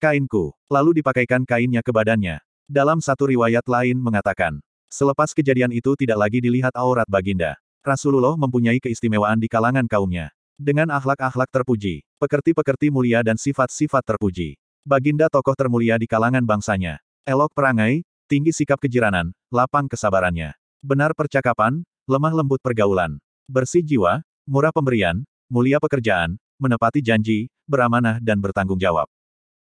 Kainku. Lalu dipakaikan kainnya ke badannya. Dalam satu riwayat lain mengatakan, selepas kejadian itu tidak lagi dilihat aurat Baginda. Rasulullah mempunyai keistimewaan di kalangan kaumnya. Dengan akhlak-akhlak terpuji, pekerti-pekerti mulia dan sifat-sifat terpuji. Baginda tokoh termulia di kalangan bangsanya. Elok perangai, tinggi sikap kejiranan, lapang kesabarannya. Benar percakapan, lemah lembut pergaulan. Bersih jiwa, murah pemberian, mulia pekerjaan, menepati janji, beramanah dan bertanggung jawab.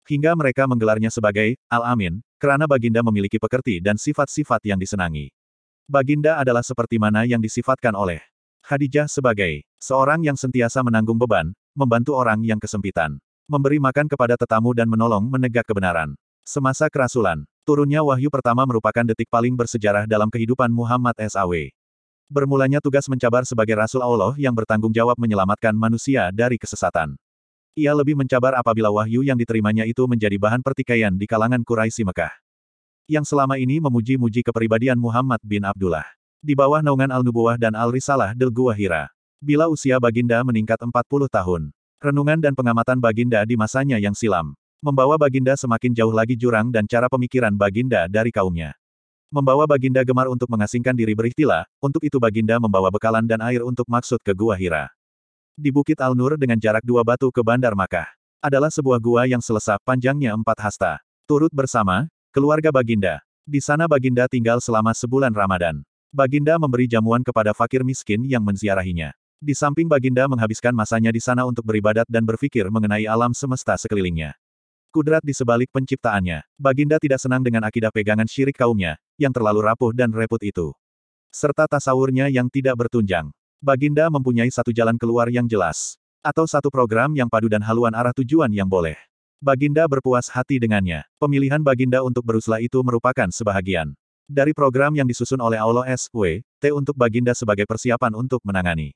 Hingga mereka menggelarnya sebagai Al-Amin, karena Baginda memiliki pekerti dan sifat-sifat yang disenangi. Baginda adalah seperti mana yang disifatkan oleh Khadijah sebagai seorang yang sentiasa menanggung beban, membantu orang yang kesempitan, memberi makan kepada tetamu dan menolong menegak kebenaran. Semasa kerasulan, turunnya wahyu pertama merupakan detik paling bersejarah dalam kehidupan Muhammad SAW. Bermulanya tugas mencabar sebagai Rasul Allah yang bertanggung jawab menyelamatkan manusia dari kesesatan. Ia lebih mencabar apabila wahyu yang diterimanya itu menjadi bahan pertikaian di kalangan Quraisy Mekah. Yang selama ini memuji-muji kepribadian Muhammad bin Abdullah. Di bawah naungan Al-Nubuwah dan Al-Risalah del Guwahira. Bila usia Baginda meningkat 40 tahun. Renungan dan pengamatan Baginda di masanya yang silam. Membawa Baginda semakin jauh lagi jurang dan cara pemikiran Baginda dari kaumnya. Membawa Baginda gemar untuk mengasingkan diri berikhtilah, untuk itu Baginda membawa bekalan dan air untuk maksud ke Gua Hira. Di Bukit Al-Nur dengan jarak dua batu ke Bandar Makkah. Adalah sebuah gua yang selesai panjangnya empat hasta. Turut bersama, keluarga Baginda. Di sana Baginda tinggal selama sebulan Ramadan. Baginda memberi jamuan kepada fakir miskin yang menziarahinya. Di samping Baginda menghabiskan masanya di sana untuk beribadat dan berpikir mengenai alam semesta sekelilingnya. Kudrat di sebalik penciptaannya, Baginda tidak senang dengan akidah pegangan syirik kaumnya, yang terlalu rapuh dan reput itu. Serta tasawurnya yang tidak bertunjang. Baginda mempunyai satu jalan keluar yang jelas. Atau satu program yang padu dan haluan arah tujuan yang boleh. Baginda berpuas hati dengannya. Pemilihan Baginda untuk berusaha itu merupakan sebahagian. Dari program yang disusun oleh Allah S.W.T. untuk Baginda sebagai persiapan untuk menangani